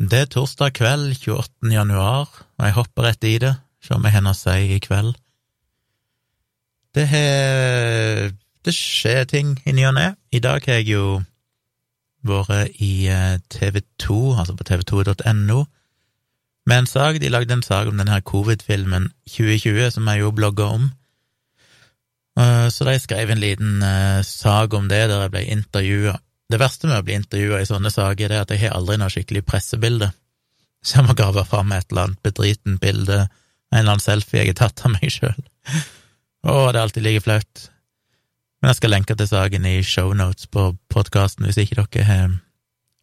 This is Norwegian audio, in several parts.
Det er torsdag kveld 28. januar, og jeg hopper rett i det, se om jeg har noe å si i kveld. Det har Det skjer ting i ny og ne. I dag har jeg jo vært i eh, TV2, altså på tv2.no, med en sak. De lagde en sak om denne covid-filmen 2020, som jeg jo blogga om. Eh, Så de skrev en liten eh, sak om det, der jeg ble intervjua. Det verste med å bli intervjua i sånne saker, er at jeg har aldri noe skikkelig pressebilde. Så jeg må grave fram et eller annet bedritent bilde, en eller annen selfie jeg har tatt av meg sjøl. Å, det er alltid like flaut. Men jeg skal lenke til saken i shownotes på podkasten hvis ikke dere har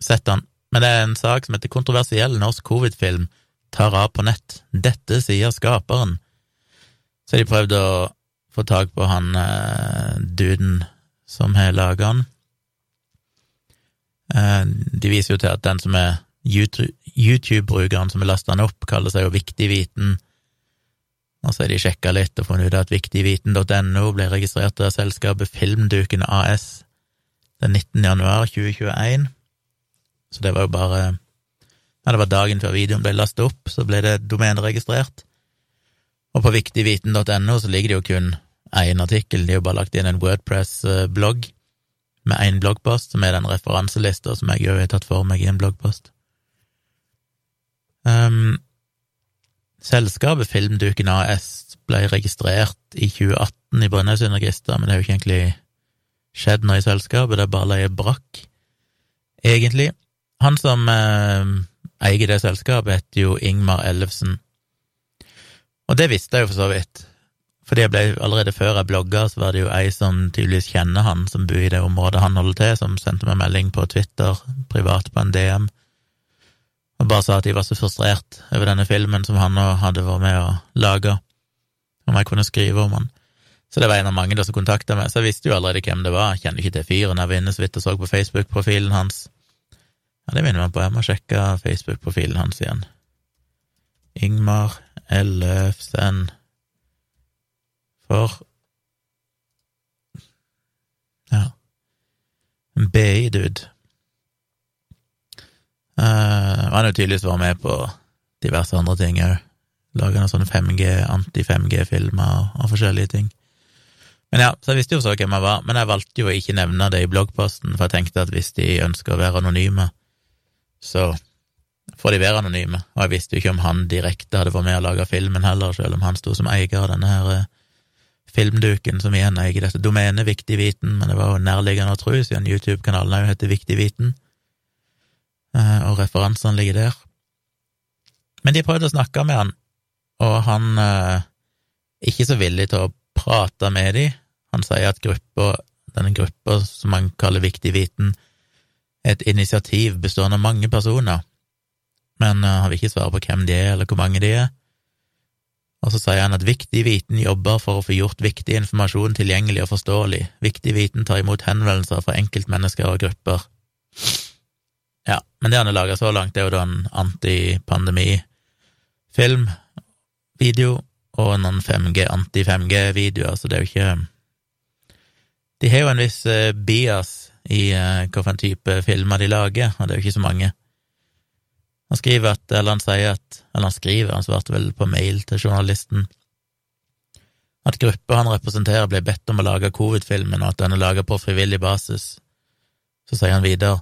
sett den. Men det er en sak som heter Kontroversiell norsk covid-film tar av på nett. Dette sier skaperen. Så de prøvde å få tak på han eh, duden som har laga den. Eh, de viser jo til at den som er YouTube- YouTube-brukeren som har lasta den opp, kaller seg jo Viktig viten. Og så har de sjekka litt og funnet ut at viktigviten.no ble registrert av selskapet Filmduken AS den 19. januar 2021. Så det var jo bare Ja, det var dagen før videoen ble lastet opp, så ble det domeneregistrert. Og på viktigviten.no så ligger det jo kun én artikkel, de har bare lagt inn en Wordpress-blogg med én bloggpost, som er den referanselista som jeg har tatt for meg i en bloggpost. Um, selskapet Filmduken AS ble registrert i 2018 i Brønnøysundregisteret, men det har jo ikke egentlig skjedd noe i selskapet, det er bare leie brakk, egentlig. Han som eh, eier det selskapet, heter jo Ingmar Ellefsen, og det visste jeg jo for så vidt. Fordi jeg ble, allerede før jeg blogga, så var det jo ei som tydeligvis kjenner han, som bor i det området han holder til, som sendte meg melding på Twitter, privat på en DM, og bare sa at de var så frustrert over denne filmen som han nå hadde vært med å lage, om jeg kunne skrive om han. Så det var en av mange da som kontakta meg, så jeg visste jo allerede hvem det var, jeg kjenner ikke til fyren, jeg var inne så vidt og så på Facebook-profilen hans. Ja, det minner meg på, jeg må sjekke Facebook-profilen hans igjen. Ingmar Ellefsen for Ja, en BI-dude. Uh, han har tydeligvis vært med på diverse andre ting òg. Laga noen sånne 5G, anti-5G-filmer og, og forskjellige ting. Men ja, så jeg visste jo så hvem jeg var, men jeg valgte jo å ikke nevne det i bloggposten, for jeg tenkte at hvis de ønsker å være anonyme, så får de være anonyme, og jeg visste jo ikke om han direkte hadde vært med å lage filmen heller, selv om han sto som eier av denne her eh, filmduken, som igjen eier dette domenet Viktig viten, men det var jo nærliggende å tro, siden YouTube-kanalen òg heter Viktig viten, eh, og referansene ligger der. Men de prøvde å snakke med han, og han er ikke så villig til å prate med de. Han sier at gruppa, denne gruppa som han kaller Viktig viten, er et initiativ bestående av mange personer, men uh, han vil ikke svare på hvem de er, eller hvor mange de er. Og så sier han at Viktig viten jobber for å få gjort viktig informasjon tilgjengelig og forståelig. Viktig viten tar imot henvendelser fra enkeltmennesker og grupper. Ja, men det han har laga så langt, er jo da en antipandemi-film, video, og noen 5G, anti-5G-videoer, så det er jo ikke De har jo en viss eh, bias i uh, hvilken type filmer de lager, og det er jo ikke så mange. Han skriver at, eller han sier at, eller han skriver, han svarte vel på mail til journalisten, at gruppa han representerer ble bedt om å lage covid-filmen, og at den er laga på frivillig basis. Så sier han videre,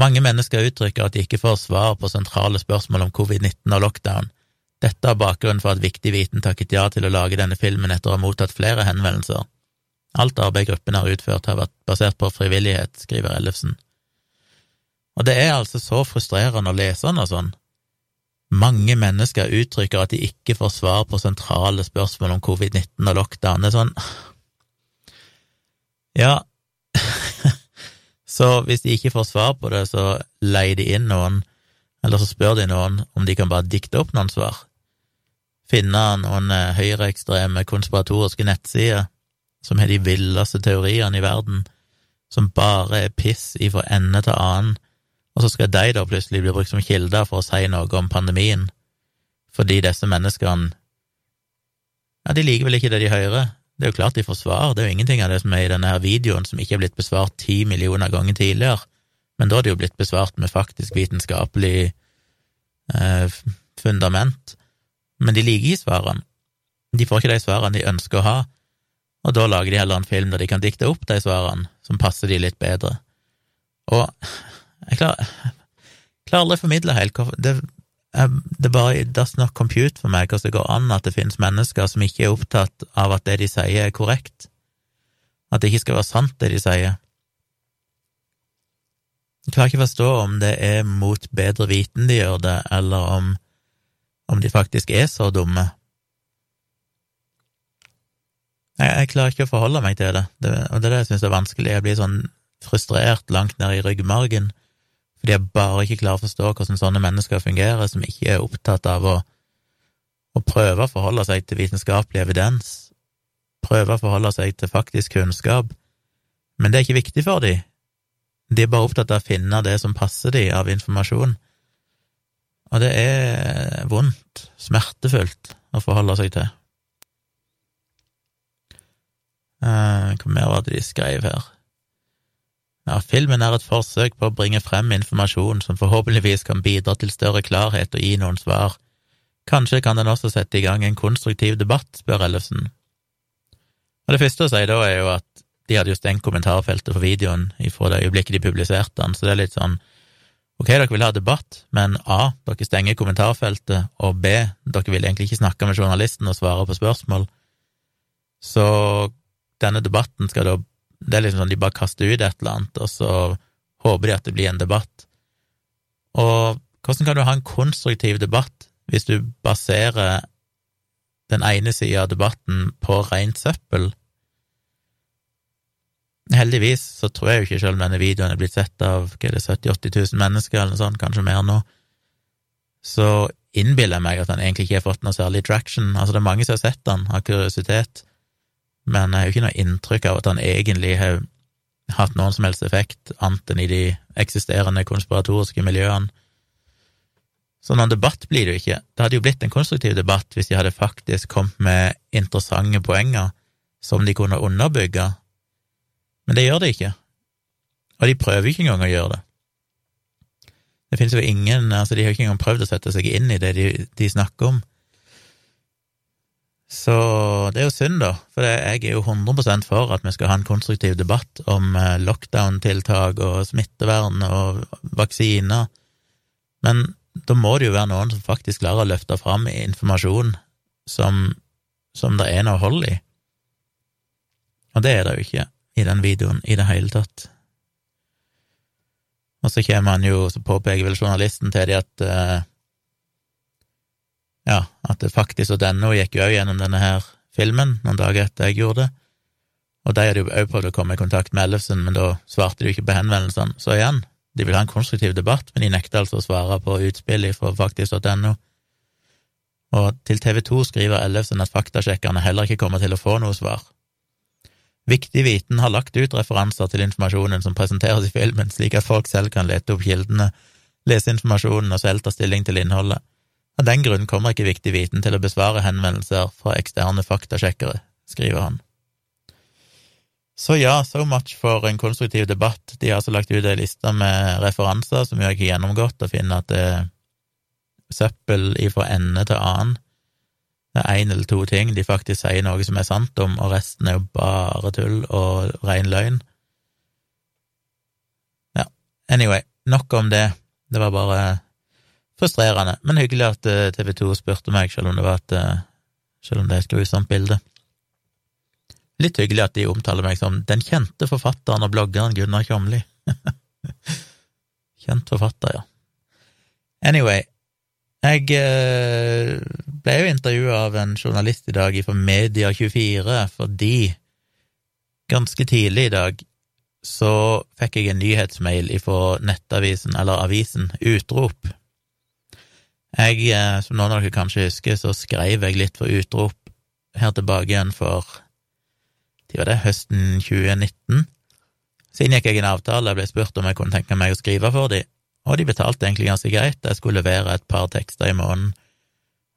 mange mennesker uttrykker at de ikke får svar på sentrale spørsmål om covid-19 og lockdown. Dette er bakgrunnen for at Viktig viten takket ja til å lage denne filmen etter å ha mottatt flere henvendelser. Alt arbeid gruppen har utført, har vært basert på frivillighet, skriver Ellefsen. Og det er altså så frustrerende å lese noe sånn. Mange mennesker uttrykker at de ikke får svar på sentrale spørsmål om covid-19 og lockdown. Det er sånn Ja, så hvis de ikke får svar på det, så leier de inn noen, eller så spør de noen om de kan bare dikte opp noen svar. Finne noen høyreekstreme, konspiratoriske nettsider som har de villeste teoriene i verden, som bare er piss ifra ende til annen, og så skal de da plutselig bli brukt som kilder for å si noe om pandemien, fordi disse menneskene Ja, de liker vel ikke det de hører. Det er jo klart de får svar, det er jo ingenting av det som er i denne her videoen som ikke er blitt besvart ti millioner ganger tidligere, men da er det jo blitt besvart med faktisk vitenskapelig eh, fundament, men de liker ikke svarene. De får ikke de svarene de ønsker å ha, og da lager de heller en film der de kan dikte opp de svarene som passer de litt bedre. Og jeg klarer, klarer aldri å formidle helt hvorfor det, det bare does not compute for meg hvordan det går an at det finnes mennesker som ikke er opptatt av at det de sier, er korrekt, at det ikke skal være sant, det de sier. Jeg klarer ikke å forstå om det er mot bedre viten de gjør det, eller om, om de faktisk er så dumme. Jeg, jeg, klarer ikke å forholde meg til det, det og det er det jeg syns er vanskelig. Jeg blir sånn frustrert langt ned i ryggmargen fordi jeg bare ikke klarer å forstå hvordan sånne mennesker fungerer, som ikke er opptatt av å, å prøve å forholde seg til vitenskapelig evidens, prøve å forholde seg til faktisk kunnskap, men det er ikke viktig for dem. De er bare opptatt av å finne det som passer dem av informasjon. Og det er vondt, smertefullt, å forholde seg til. Uh, hva mer var det de skrev her? Ja, filmen er et forsøk på å bringe frem informasjon som forhåpentligvis kan bidra til større klarhet og gi noen svar. Kanskje kan den også sette i gang en konstruktiv debatt, spør Ellefsen. Og det første å si da er jo at de hadde jo stengt kommentarfeltet for videoen fra det øyeblikket de publiserte den, så det er litt sånn ok, dere vil ha debatt, men A, dere stenger kommentarfeltet, og B, dere vil egentlig ikke snakke med journalisten og svare på spørsmål, så denne debatten skal da Det er liksom sånn de bare kaster ut et eller annet, og så håper de at det blir en debatt. Og hvordan kan du ha en konstruktiv debatt hvis du baserer den ene sida av debatten på rent søppel? Heldigvis så tror jeg jo ikke, selv om denne videoen er blitt sett av hva er det, 70 000-80 000 mennesker, eller noe sånt, kanskje mer nå, så innbiller jeg meg at han egentlig ikke har fått noe særlig traction. Altså, det er mange som har sett han av kuriositet, men jeg har jo ikke noe inntrykk av at han egentlig har hatt noen som helst effekt, annet enn i de eksisterende konspiratoriske miljøene. Så noen debatt blir det jo ikke. Det hadde jo blitt en konstruktiv debatt hvis de hadde faktisk kommet med interessante poenger som de kunne underbygge men det gjør de ikke, og de prøver ikke engang å gjøre det. Det finnes jo ingen altså De har ikke engang prøvd å sette seg inn i det de, de snakker om. Så det er jo synd, da, for jeg er jo 100% for at vi skal ha en konstruktiv debatt om eh, lockdown-tiltak og smittevern og vaksiner, men da må det jo være noen som faktisk klarer å løfte fram informasjon som, som det er noe hold i, og det er det jo ikke i den videoen i det hele tatt. Og så kommer han jo, så påpeker vel journalisten til de at uh, ja, at det faktisk og denne gikk jo òg gjennom denne her filmen noen dager etter jeg gjorde det, og de hadde jo òg prøvd å komme i kontakt med Ellefsen, men da svarte de jo ikke på henvendelsene. Så igjen, de vil ha en konstruktiv debatt, men de nekter altså å svare på utspillet fra faktisk.no. Og til TV 2 skriver Ellefsen at faktasjekkerne heller ikke kommer til å få noe svar. Viktig viten har lagt ut referanser til informasjonen som presenteres i filmen, slik at folk selv kan lete opp kildene, lese informasjonen og selv ta stilling til innholdet. Av den grunn kommer ikke viktig viten til å besvare henvendelser fra eksterne faktasjekkere, skriver han. Så ja, so much for en konstruktiv debatt. De har altså lagt ut ei liste med referanser som jeg har gjennomgått, og finner at det er søppel ifra ende til annen det er én eller to ting de faktisk sier noe som er sant om, og resten er jo bare tull og ren løgn. Ja, anyway, nok om det. Det var bare frustrerende, men hyggelig at eh, TV 2 spurte meg, selv om det var et eh, selv om det er et grusomt bilde. Litt hyggelig at de omtaler meg som den kjente forfatteren og bloggeren Gunnar Kjomli. Kjent forfatter, ja. Anyway, jeg eh, ble jo intervjua av en journalist i dag fra Media24 fordi ganske tidlig i dag så fikk jeg en nyhetsmail ifra nettavisen, eller avisen, Utrop. Jeg, eh, som noen av dere kanskje husker, så skrev jeg litt for Utrop her tilbake igjen for de var det, høsten 2019. Så inngikk jeg en avtale, jeg ble spurt om jeg kunne tenke meg å skrive for dem, og de betalte egentlig ganske greit, jeg skulle levere et par tekster i måneden,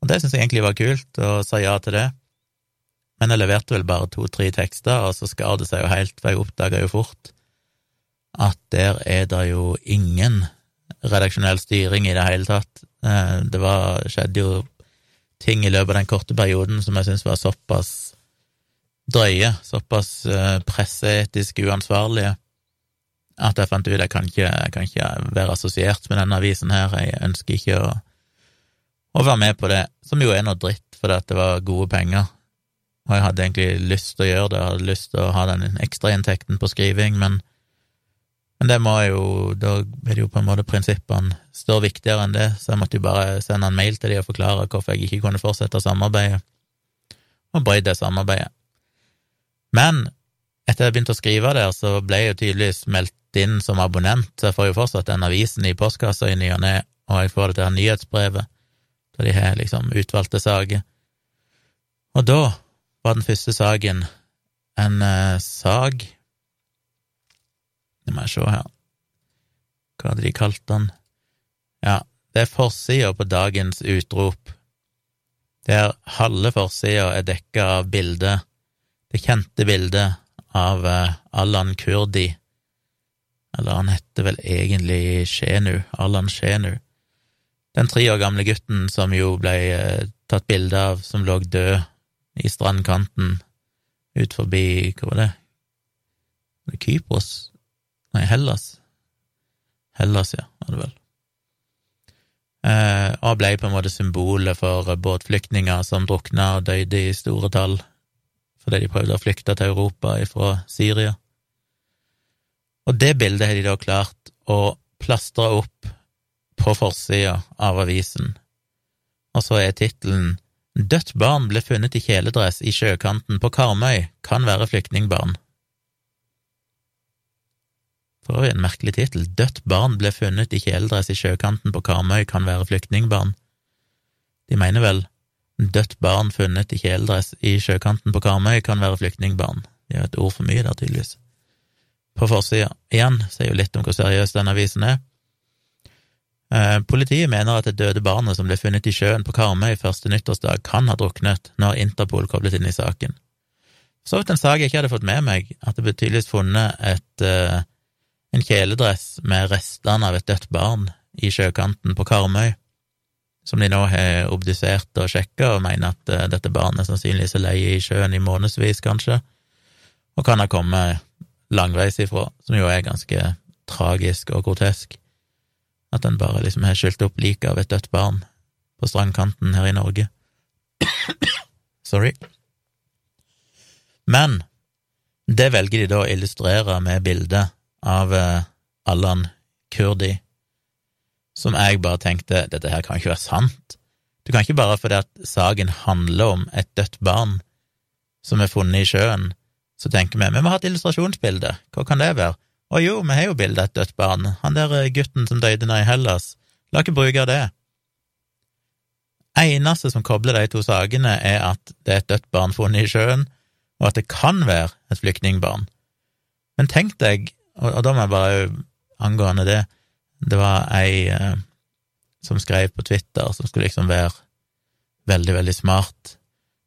og det syntes jeg egentlig var kult, og sa ja til det, men jeg leverte vel bare to–tre tekster, og så skar det seg jo helt, for jeg oppdaga jo fort at der er det jo ingen redaksjonell styring i det hele tatt. Eh, det var, skjedde jo ting i løpet av den korte perioden som jeg syns var såpass drøye, såpass eh, presseetisk uansvarlige, at jeg fant ut at jeg kan ikke, kan ikke være assosiert med denne avisen her, jeg ønsker ikke å, å være med på det, som jo er noe dritt, fordi at det var gode penger, og jeg hadde egentlig lyst til å gjøre det, jeg hadde lyst til å ha den ekstrainntekten på skriving, men, men det må jo, da er det jo på en måte prinsippene står viktigere enn det, så jeg måtte jo bare sende en mail til de og forklare hvorfor jeg ikke kunne fortsette samarbeidet, og brøt det samarbeidet. Men etter jeg begynte å skrive der, så ble jeg jo tydeligvis meldt inn som abonnent, så jeg får jo fortsatt den avisen i postkassa i ny og ne, og jeg får det til nyhetsbrevet, da de har liksom utvalgte saker. Og da var den første saken en uh, sag Det må jeg se her Hva hadde de kalt den? Ja, det er forsida på dagens utrop, der halve forsida er dekka av bildet, det kjente bildet av uh, Allan Kurdi, eller han heter vel egentlig Shenu, Allan Shenu, den tre år gamle gutten som jo ble eh, tatt bilde av, som lå død i strandkanten ut forbi Hva? Var det Kypros? Nei, Hellas. Hellas, ja, var det vel. Eh, og ble på en måte symbolet for båtflyktninger som drukna og døde i store tall fordi de prøvde å flykte til Europa fra Syria. Og det bildet har de da klart å plastre opp på forsida av avisen, og så er tittelen Dødt barn ble funnet i kjeledress i sjøkanten på Karmøy, kan være flyktningbarn. For øvrig en merkelig tittel. Dødt barn ble funnet i kjeledress i sjøkanten på Karmøy, kan være flyktningbarn. De mener vel dødt barn funnet i kjeledress i sjøkanten på Karmøy kan være flyktningbarn. De har et ord for mye der, tydeligvis på forsida. Igjen sier jo litt om hvor seriøs denne avisen er. Eh, politiet mener at det døde barnet som ble funnet i sjøen på Karmøy første nyttårsdag, kan ha druknet, når Interpol koblet inn i saken. Så vidt en sak jeg ikke hadde fått med meg, at det ble tydeligvis funnet et, uh, en kjeledress med restene av et dødt barn i sjøkanten på Karmøy, som de nå har obdusert og sjekka, og mener at uh, dette barnet sannsynligvis er leie i sjøen i månedsvis, kanskje, og kan ha kommet langveis ifra, som jo er ganske tragisk og grotesk. At en bare liksom har skylt opp liket av et dødt barn på strandkanten her i Norge. Sorry. Men det velger de da å illustrere med bildet av uh, Allan Kurdi, som jeg bare tenkte dette her kan ikke være sant. Du kan ikke bare fordi at saken handler om et dødt barn som er funnet i sjøen, så tenker vi vi må ha et illustrasjonsbilde, hva kan det være? Å jo, vi har jo bilde av et dødt barn, han der eh, gutten som døde nede i Hellas, la ikke bruke det. Eneste som kobler de to sakene, er at det er et dødt barn funnet i sjøen, og at det kan være et flyktningbarn. Men tenk deg, og, og da må jeg bare angående det, det var ei eh, som skrev på Twitter, som skulle liksom være veldig, veldig smart,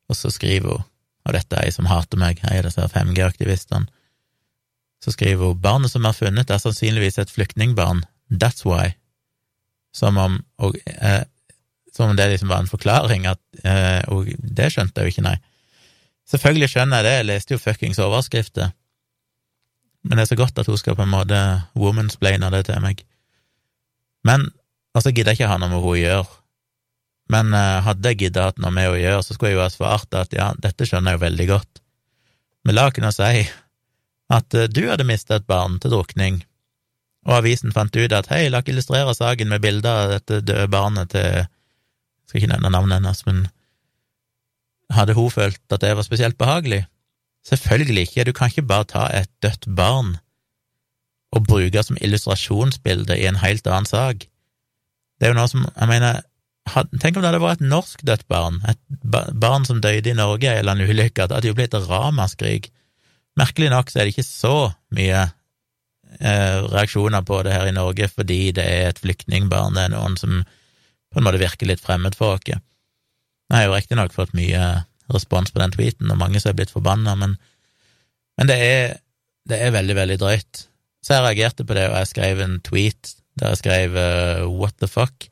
og så skriver hun og dette er ei som hater meg, ei av disse 5G-aktivistene, så skriver hun barnet som er funnet er sannsynligvis et flyktningbarn, that's why, som om, og, eh, som om det liksom var en forklaring, at, eh, og det skjønte jeg jo ikke, nei. Selvfølgelig skjønner jeg det, jeg leste jo fuckings overskrifter, men det er så godt at hun skal på en måte womansplaine det til meg. Men, og så gidder jeg ikke ha noe med henne å gjøre, men uh, hadde jeg giddet hatt noe med å gjøre, så skulle jeg jo ha svart at ja, dette skjønner jeg jo veldig godt. Men la kunne si at uh, du hadde mistet et barn til drukning, og avisen fant ut at hei, la oss illustrere saken med bilder av dette døde barnet til jeg skal ikke nevne navnet hennes, men hadde hun følt at det var spesielt behagelig? Selvfølgelig ikke, du kan ikke bare ta et dødt barn og bruke som illustrasjonsbilde i en helt annen sak. Det er jo noe som, jeg mener, Tenk om det hadde vært et norsk dødt barn, et barn som døde i Norge i en eller annen ulykke, det hadde jo blitt et ramaskrik. Merkelig nok så er det ikke så mye eh, reaksjoner på det her i Norge fordi det er et flyktningbarn, det er noen som på en måte virker litt fremmed for oss. Jeg har jo riktignok fått mye respons på den tweeten, og mange som er blitt forbanna, men, men det, er, det er veldig, veldig drøyt. Så jeg reagerte på det, og jeg skrev en tweet der jeg skrev uh, What the fuck?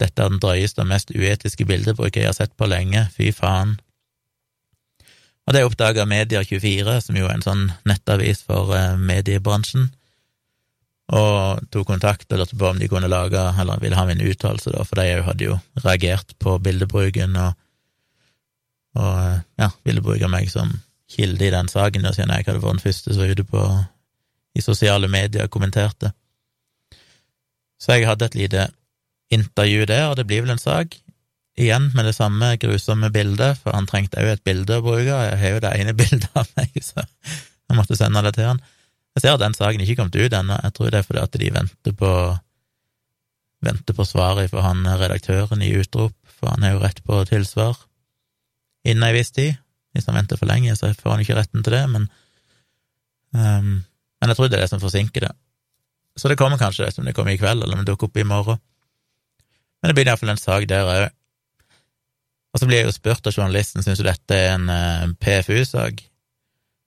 Dette er den drøyeste og mest uetiske bildebruket jeg har sett på lenge, fy faen. Og det oppdaga Media24, som jo er en sånn nettavis for uh, mediebransjen, og tok kontakt og lurte på om de kunne lage, eller ville ha min uttalelse, da, for de hadde jo reagert på bildebruken og, og ja, ville bruke meg som kilde i den saken, og siden jeg hadde vært den første som var ute på i sosiale medier og kommenterte. Så jeg hadde et lite intervju der, og det blir vel en sak. Igjen med det samme grusomme bildet, for han trengte òg et bilde å bruke. Jeg har jo det ene bildet av meg, så jeg måtte sende det til han. Jeg ser at den saken ikke kommet ut ennå. Jeg tror det er fordi at de venter på venter på svaret fra han redaktøren i Utrop, for han er jo rett på tilsvar innen ei viss tid. Hvis han venter for lenge, så får han ikke retten til det, men um, Men jeg tror det er det som forsinker det. Så det kommer kanskje, det som det kommer i kveld, eller om det dukker opp i morgen. Men det blir iallfall en sak der òg. Og så blir jeg jo spurt av journalisten syns du dette er en eh, PFU-sak,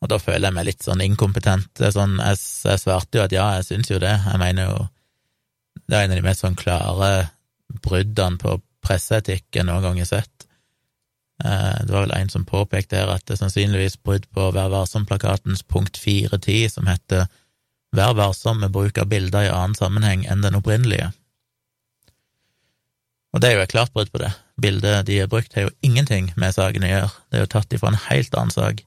og da føler jeg meg litt sånn inkompetent. Sånn, jeg, jeg, svarte jo at ja, jeg syns jo det. Jeg mener jo det er en av de mest sånn klare bruddene på presseetikk jeg noen gang har sett. Uh, det var vel en som påpekte her at det er sannsynligvis brudd på Vær varsom-plakatens punkt 4.10, som heter Vær varsom med bruk av bilder i annen sammenheng enn den opprinnelige. Og det er jo et klart brudd på det. Bildet de har brukt, har jo ingenting med saken å gjøre. Det er jo tatt ifra en helt annen sak.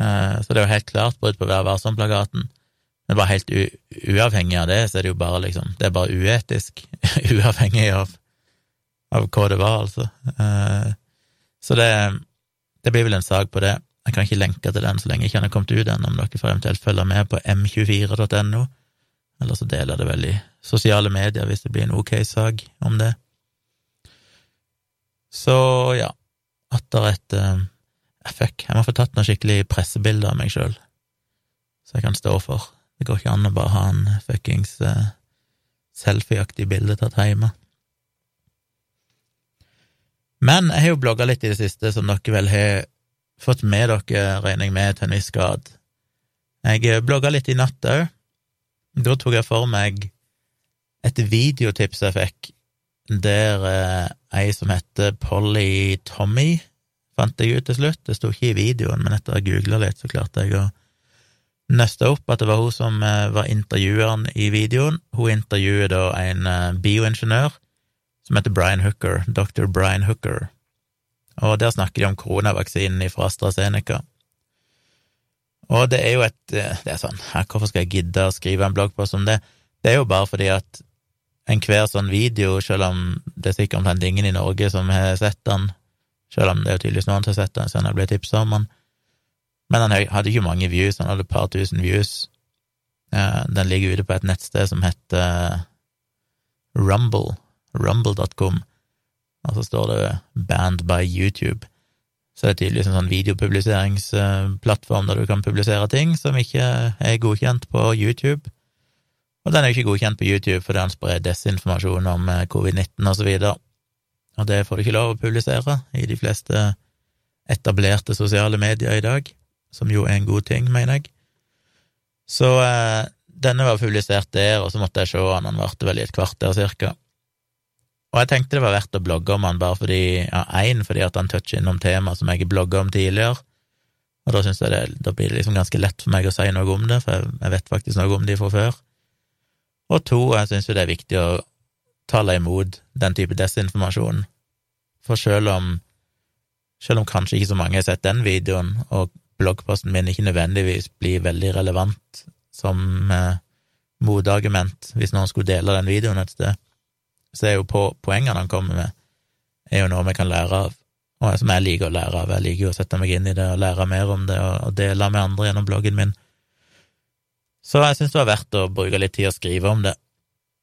Eh, så det er jo helt klart brudd på Vær varsom-plakaten. Men bare helt uavhengig av det, så er det jo bare liksom Det er bare uetisk, uavhengig av, av hva det var, altså. Så det, det blir vel en sak på det. Jeg kan ikke lenke til den så lenge ikke den har kommet ut ennå, om dere får eventuelt følge med på m24.no, eller så deler det vel i sosiale medier hvis det blir en ok sak om det. Så ja, atter et uh, Fuck, jeg må få tatt noen skikkelig pressebilder av meg sjøl, så jeg kan stå for. Det går ikke an å bare ha en fuckings uh, selfieaktig bilde tatt hjemme. Men jeg har jo blogga litt i det siste, som dere vel har fått med dere, regner jeg med, til en viss grad. Jeg eh, blogga litt i natt òg. Da tok jeg for meg et videotips jeg fikk, der eh, ei som heter Polly Tommy, fant jeg ut til slutt. Det sto ikke i videoen, men etter å ha googla litt, så klarte jeg å nøste opp at det var hun som eh, var intervjueren i videoen. Hun intervjuer da en eh, bioingeniør som heter Brian Hooker, dr. Brian Hooker og der snakker de om koronavaksinen fra AstraZeneca. Og det er jo et eh, Det er sånn, hvorfor skal jeg gidde å skrive en bloggpost om det? Det er jo bare fordi at enhver sånn video, selv om det er sikkert omtrent ingen i Norge som har sett den, selv om det er tydeligvis noen som har sett den siden jeg ble tipsa om den, men han hadde ikke mange views, han hadde et par tusen views. Eh, den ligger ute på et nettsted som heter Rumble, rumble.com og så står det 'Banned by YouTube'. Så det er tydeligvis en sånn videopubliseringsplattform der du kan publisere ting som ikke er godkjent på YouTube. Og den er jo ikke godkjent på YouTube fordi den sprer desinformasjon om eh, covid-19 og så videre. Og det får du ikke lov å publisere i de fleste etablerte sosiale medier i dag, som jo er en god ting, mener jeg. Så eh, denne var publisert der, og så måtte jeg se den, han varte vel i et kvarter cirka. Og jeg tenkte det var verdt å blogge om han bare fordi, ja, én, fordi at han toucher innom tema som jeg har blogga om tidligere, og da synes jeg det, da blir liksom ganske lett for meg å si noe om det, for jeg vet faktisk noe om de fra før. Og to, jeg synes jo det er viktig å tale imot den type desinformasjon, for selv om, selv om kanskje ikke så mange har sett den videoen, og bloggposten min ikke nødvendigvis blir veldig relevant som eh, motargument hvis noen skulle dele den videoen et sted, så er jo på, poengene han kommer med, er jo noe vi kan lære av, og som jeg liker å lære av. Jeg liker jo å sette meg inn i det og lære mer om det og, dele med andre gjennom bloggen min. Så jeg syns det var verdt å bruke litt tid å skrive om det.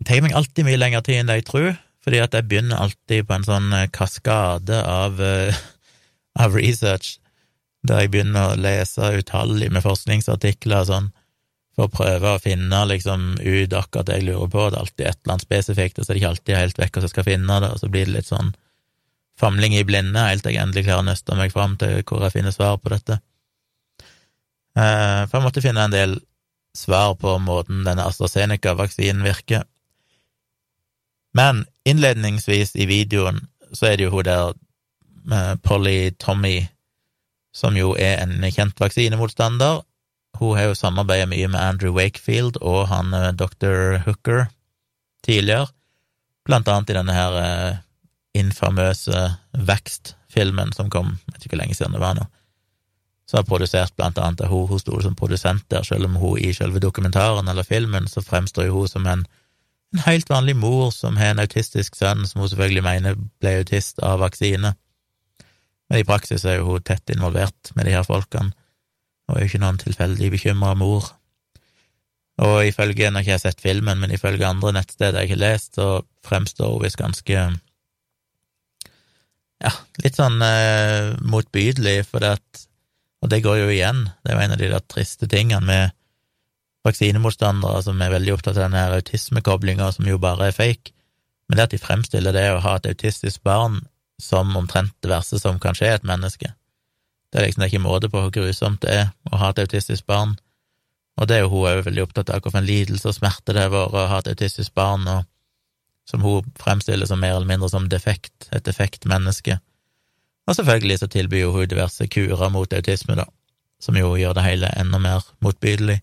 Det tar meg alltid mye lengre tid enn det jeg tror, fordi at jeg begynner alltid på en sånn eh, kaskade av, uh, av research, der jeg begynner å lese utallige med forskningsartikler og sånn, for å prøve å finne liksom ut akkurat det jeg lurer på. Det er alltid et eller annet spesifikt, og så er det ikke alltid helt vekk hvordan jeg skal finne det, og så blir det litt sånn famling i blinde helt til jeg endelig klarer å nøste meg fram til hvor jeg finner svar på dette. Eh, for jeg måtte finne en del svar på måten denne AstraZeneca-vaksinen virker. Men innledningsvis i videoen så er det jo hun der eh, Polly Tommy, som jo er en kjent vaksinemotstander. Hun har jo samarbeidet mye med Andrew Wakefield og han eh, dr. Hooker tidligere, blant annet i denne her eh, infamøse Vekst-filmen som kom, jeg vet ikke hvor lenge siden det var nå, som har produsert blant annet av hun, hun sto som produsent der, selv om hun i selve dokumentaren eller filmen så fremstår jo hun som en en helt vanlig mor som har en autistisk sønn, som hun selvfølgelig mener ble autist av vaksine. Men i praksis er jo hun tett involvert med de her folkene, er jo ikke noen tilfeldig bekymra mor. Og ifølge, nå har ikke jeg sett filmen, men ifølge andre nettsteder jeg har lest, så fremstår hun visst ganske ja, litt sånn eh, motbydelig, for det at Og det går jo igjen, det er jo en av de der triste tingene med vaksinemotstandere som er veldig opptatt av denne autismekoblinga, som jo bare er fake, men det at de fremstiller det å ha et autistisk barn som omtrent det verste som kan skje et menneske. Det er liksom ikke måte på hvor grusomt det er å ha et autistisk barn, og det er jo hun òg veldig opptatt av, hvilken lidelse og smerte det har vært å ha et autistisk barn, og som hun fremstiller som mer eller mindre som defekt, et defekt menneske. Og selvfølgelig så tilbyr hun diverse kurer mot autisme, da, som jo gjør det hele enda mer motbydelig.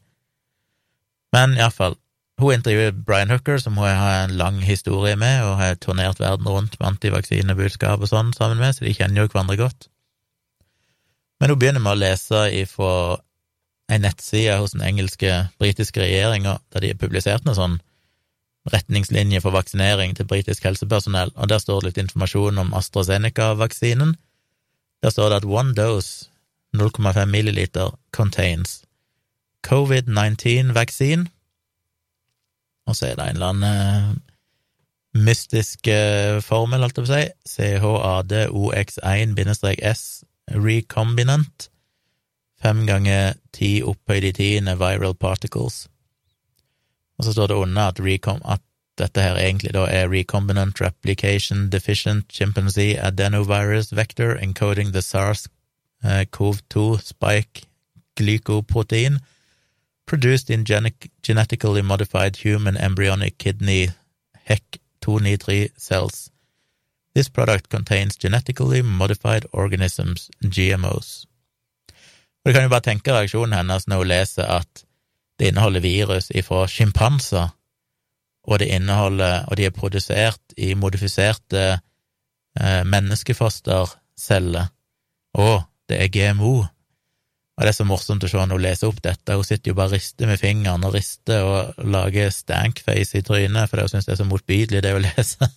Men iallfall, hun intervjuer Brian Hooker, som hun har en lang historie med, og har turnert verden rundt med antivaksinebudskap og sånn sammen med, så de kjenner jo hverandre godt. Men hun begynner med å lese ifra ei nettside hos den engelske, britiske regjeringa, der de har publisert noen sånn retningslinje for vaksinering til britisk helsepersonell, og der står det litt informasjon om AstraZeneca-vaksinen. Der står det at one dose, 0,5 milliliter, contains covid-19-vaksine. Og så er det en eller annen uh, mystisk uh, formel, holdt jeg på å si, CHADOX1-S recombinant, fem ganger ti opphøyd i tiende viral particles. Og så står det under at, at dette her egentlig da er recombinant replication deficient chimpanzee adenovirus vector encoding the SARS-CoV-2 eh, spike glycoprotein produced in genetically modified human embryonic kidney HEC293 cells. This product contains genetically modified organisms, GMOs. Og Du kan jo bare tenke reaksjonen hennes når hun leser at det inneholder virus ifra sjimpanser, og og de er produsert i modifiserte eh, menneskefosterceller, Å, det er GMO. Og det er så morsomt å se henne lese opp dette, hun sitter jo bare og rister med fingeren og rister og lager stankface i trynet, for hun syns det er så motbydelig, det å lese.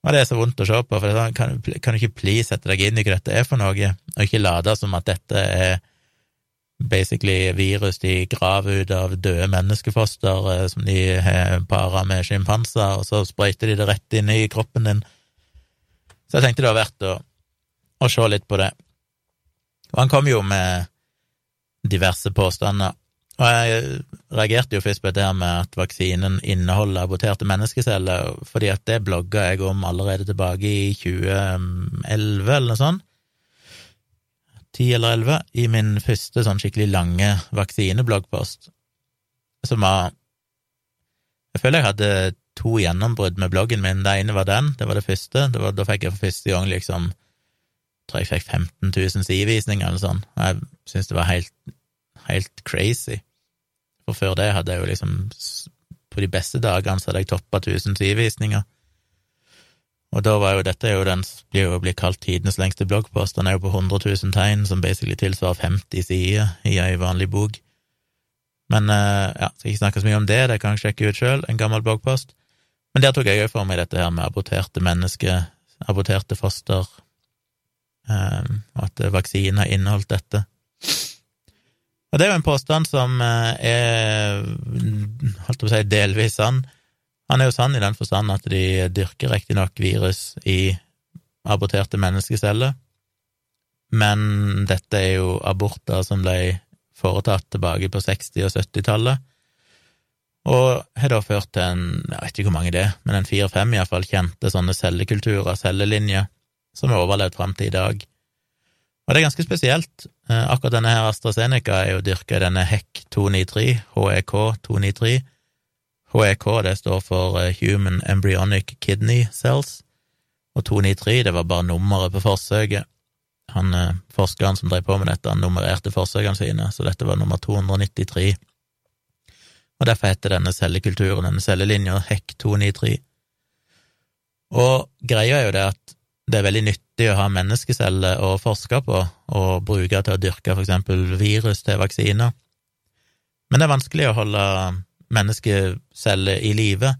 Og det er så vondt å se på, for sånn, kan, kan du ikke please sette deg inn i hva dette er for noe, og ikke late som at dette er basically virus de graver ut av døde menneskefoster eh, som de har para med sjimpanser, og så sprøyter de det rett inn i kroppen din. Så jeg tenkte det var verdt å, å se litt på det. Og han kom jo med diverse påstander. Og jeg reagerte jo først på det her med at vaksinen inneholder aborterte menneskeceller, fordi at det blogga jeg om allerede tilbake i 2011, eller noe sånt. 10 eller 11, i min første sånn skikkelig lange vaksinebloggpost, som var Jeg føler jeg hadde to gjennombrudd med bloggen min. Det ene var den, det var det første. Det var, da fikk jeg for første gang liksom tror jeg fikk 15 000 sidevisninger eller sånn, jeg syntes det var helt, helt crazy. For før det hadde jeg jo liksom På de beste dagene så hadde jeg toppa 1000 sidevisninger. Og da var jo dette jo den blir jo blitt kalt tidenes lengste bloggpost. Den er jo på 100 000 tegn, som basically tilsvarer 50 sider i ei vanlig bok. Men eh, ja, skal ikke snakke så mye om det, det kan jeg sjekke ut sjøl, en gammel bloggpost. Men der tok jeg òg for meg dette her med aborterte mennesker, aborterte foster, Ehm, og at vaksiner inneholdt dette. Og det er jo en påstand som eh, er, holdt på å si, delvis sann. Han er jo sann i den forstand at de dyrker riktignok virus i aborterte menneskeceller, men dette er jo aborter som ble foretatt tilbake på 60- og 70-tallet, og har da ført til en, jeg vet ikke hvor mange det er, men en fire-fem iallfall kjente sånne cellekulturer, cellelinjer, som har overlevd fram til i dag. Og det er ganske spesielt. Eh, akkurat denne her AstraZeneca er jo dyrka i denne HEC 293, HEK 293. HEK det står for eh, Human Embryonic Kidney Cells, og 293 det var bare nummeret på forsøket. Han eh, Forskeren som drev på med dette, han nummererte forsøkene sine, så dette var nummer 293. Og derfor heter denne cellekulturen, denne cellelinja, HEC 293. Og greia er jo det at det er veldig nyttig å ha menneskeceller å forske på og bruke til å dyrke for eksempel virus til vaksiner. Men det er vanskelig å holde menneskeceller i live,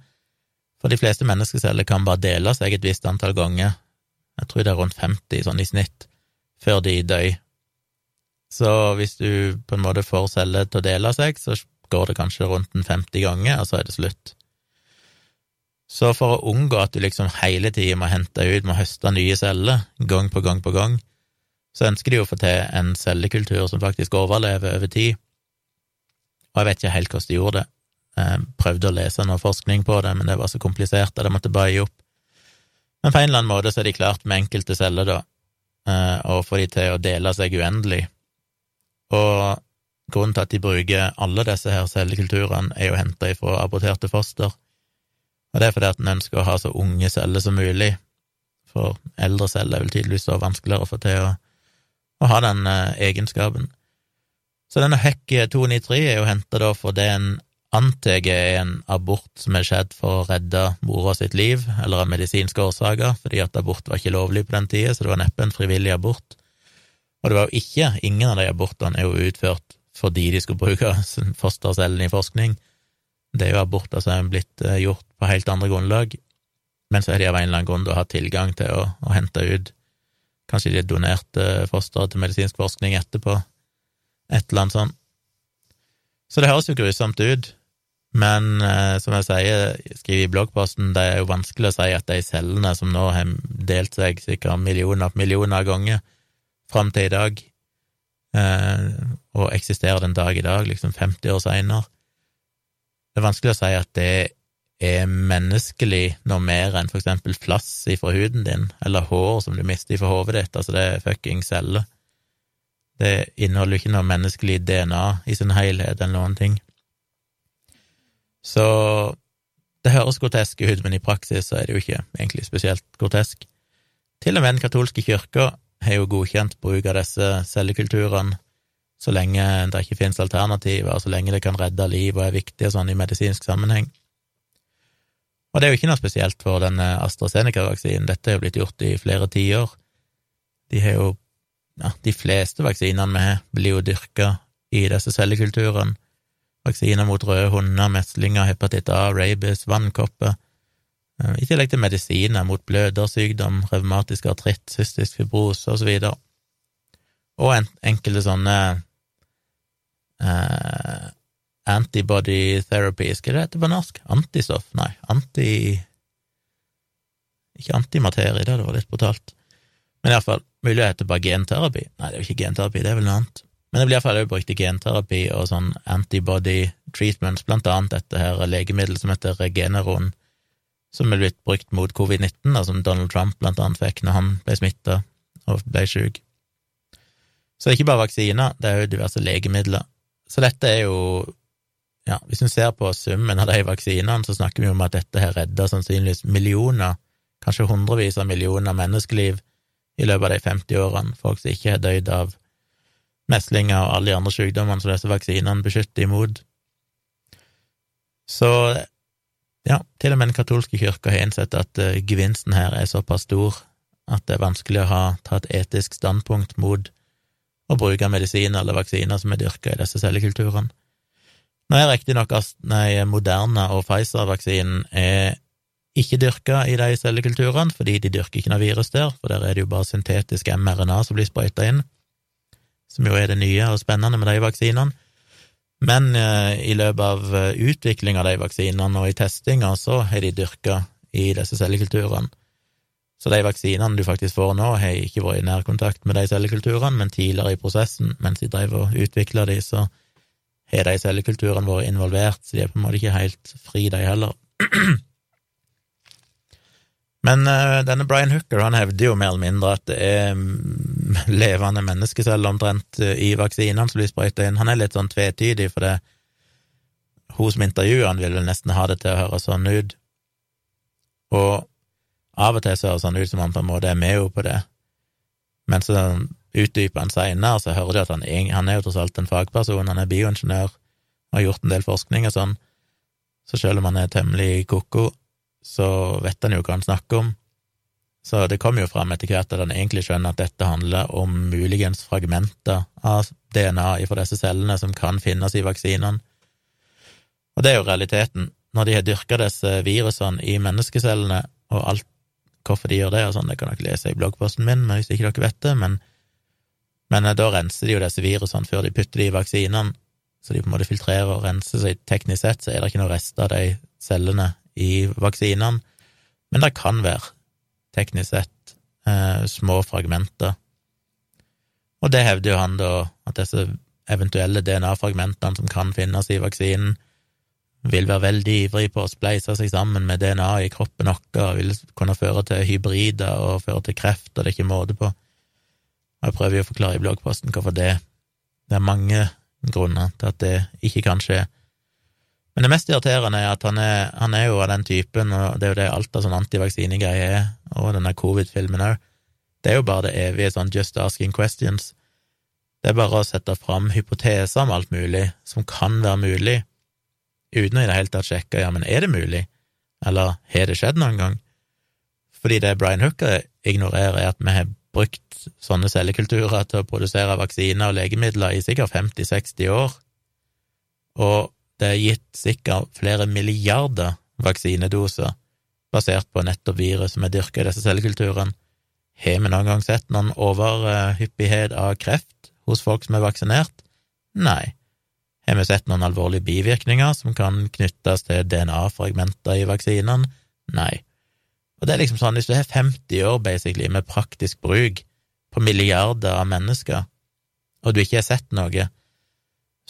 for de fleste menneskeceller kan bare dele seg et visst antall ganger. Jeg tror det er rundt 50 sånn i snitt, før de dør. Så hvis du på en måte får celler til å dele seg, så går det kanskje rundt en 50 ganger, og så er det slutt. Så for å unngå at du liksom hele tida må hente ut, må høste nye celler, gang på gang på gang, så ønsker de å få til en cellekultur som faktisk overlever over tid. Og jeg vet ikke helt hvordan de gjorde det. Jeg prøvde å lese noe forskning på det, men det var så komplisert at jeg måtte bare gi opp. Men på en eller annen måte så er de klart med enkelte celler, da, og å få de til å dele seg uendelig. Og grunnen til at de bruker alle disse her cellekulturene, er jo henta ifra aborterte foster og det er fordi at en ønsker å ha så unge celler som mulig, for eldre celler er vel tydeligvis så vanskeligere å få til å, å ha den eh, egenskapen. Så denne HEC 293 er jo henta da fordi en antar er en abort som er skjedd for å redde mora sitt liv, eller av medisinske årsaker, fordi at abort var ikke lovlig på den tida, så det var neppe en frivillig abort. Og det var jo ikke, ingen av de abortene er jo utført fordi de skulle bruke fostercellene i forskning, det er jo aborter som er blitt eh, gjort på helt andre grunnlag, men så har de av en eller annen grunn da hatt tilgang til å, å hente ut Kanskje de donerte eh, fosteret til medisinsk forskning etterpå, et eller annet sånt. Så det høres jo grusomt ut, men eh, som jeg sier, skriver i bloggposten, det er jo vanskelig å si at de cellene som nå har delt seg sikkert millioner på millioner av ganger fram til i dag, eh, og eksisterer den dag i dag, liksom 50 år seinere, det er vanskelig å si at det er menneskelig noe mer enn for eksempel flass ifra huden din, eller hår som du mister ifra hodet ditt, altså det er fucking celler. Det inneholder jo ikke noe menneskelig DNA i sin helhet eller noen ting. Så det høres grotesk ut, men i praksis så er det jo ikke egentlig spesielt grotesk. Til og med den katolske kirka har jo godkjent bruk av disse cellekulturene så lenge det ikke finnes alternativer, så lenge det kan redde liv og er viktig og sånn i medisinsk sammenheng. Og det er jo ikke noe spesielt for denne AstraZeneca-vaksinen, dette er jo blitt gjort i flere tiår. De har jo ja, de fleste vaksinene vi har, blir jo dyrka i disse cellekulturene. Vaksiner mot røde hunder, meslinger, hepatitt A, rabies, vannkopper. Eh, I tillegg til medisiner mot blødersykdom, revmatisk artritt, cystisk fibrose osv. Og, så og en, enkelte sånne uh, antibody therapy, skal det hete på norsk? Antistoff? Nei, anti... Ikke antimaterie, det vært litt brutalt. Men iallfall, mulig det heter bare genterapi. Nei, det er jo ikke genterapi, det er vel noe annet. Men det blir iallfall også brukt i genterapi og sånn antibody treatments, blant annet dette her legemiddelet som heter Regeneron, som er blitt brukt mot covid-19, og som Donald Trump blant annet fikk når han ble smitta og ble sjuk. Så det er ikke bare vaksiner, det er jo diverse legemidler. Så dette er jo ja, Hvis en ser på summen av de vaksinene, så snakker vi om at dette har redda sannsynligvis millioner, kanskje hundrevis av millioner menneskeliv i løpet av de 50 årene, folk som ikke har dødd av meslinger og alle de andre sykdommene som disse vaksinene beskytter imot. Så ja, til og med den katolske kirka har innsett at uh, gevinsten her er såpass stor at det er vanskelig å ha, ta et etisk standpunkt mot å bruke medisiner eller vaksiner som er dyrka i disse cellekulturene. Nå er riktignok Moderna og Pfizer-vaksinen er ikke dyrka i de cellekulturene, fordi de dyrker ikke noe virus der, for der er det jo bare syntetisk mRNA som blir sprøyta inn, som jo er det nye og spennende med de vaksinene. Men eh, i løpet av uh, utvikling av de vaksinene og i testinga, så har de dyrka i disse cellekulturene. Så de vaksinene du faktisk får nå, har ikke vært i nærkontakt med de cellekulturene, men tidligere i prosessen, mens de drev og utvikla de, så har de cellekulturene vært involvert, så de er på en måte ikke helt fri, de heller. Men uh, denne Brian Hooker han hevder jo mer eller mindre at det er levende menneskeceller omtrent i vaksinene som blir sprøyta inn. Han er litt sånn tvetydig, for det hun som intervjuer han, vil vel nesten ha det til å høre sånn ut. Og av og til så høres han ut som han på en måte er med jo på det, men så utdyper han seinere, så hører du at han, han er jo tross alt en fagperson, han er bioingeniør og har gjort en del forskning og sånn, så selv om han er temmelig ko-ko, så vet han jo hva han snakker om. Så det kommer jo fram etter hvert at han egentlig skjønner at dette handler om muligens fragmenter av DNA fra disse cellene som kan finnes i vaksinene. Og det er jo realiteten. Når de har dyrka disse virusene i menneskecellene, og alt hvorfor de gjør det, og sånn, det kan dere lese i bloggposten min, men hvis ikke dere vet det, men, men eh, da renser de jo disse virusene før de putter de i vaksinene, så de på en måte filtrerer og renser, så teknisk sett så er det ikke noe rester av de cellene i vaksinene, men det kan være, teknisk sett, eh, små fragmenter. Og det hevder jo han da, at disse eventuelle DNA-fragmentene som kan finnes i vaksinen, vil være veldig ivrig på å spleise seg sammen med DNA i kroppen vår vil kunne føre til hybrider og føre til kreft, og det er ikke måte på. Jeg prøver jo å forklare i bloggposten hvorfor det Det er mange grunner til at det ikke kan skje. Men det mest irriterende er at han er, han er jo av den typen, og det er jo det alt av sånn antivaksinegreie er, og denne covid-filmen òg, det er jo bare det evige sånn just asking questions. Det er bare å sette fram hypoteser om alt mulig som kan være mulig, uten å i det hele tatt sjekke ja, men er det mulig, eller har det skjedd noen gang? Fordi det Brian Hooker ignorerer, er at vi har brukt sånne cellekulturer til å produsere vaksiner og legemidler i sikkert 50-60 år, og det er gitt sikkert flere milliarder vaksinedoser basert på nettopp virus som er dyrka i disse cellekulturene. Har vi noen gang sett noen overhyppighet av kreft hos folk som er vaksinert? Nei. Har vi sett noen alvorlige bivirkninger som kan knyttes til DNA-fragmenter i vaksinene? Nei. Og det er liksom sånn, hvis du har 50 år basically med praktisk bruk på milliarder av mennesker, og du ikke har sett noe,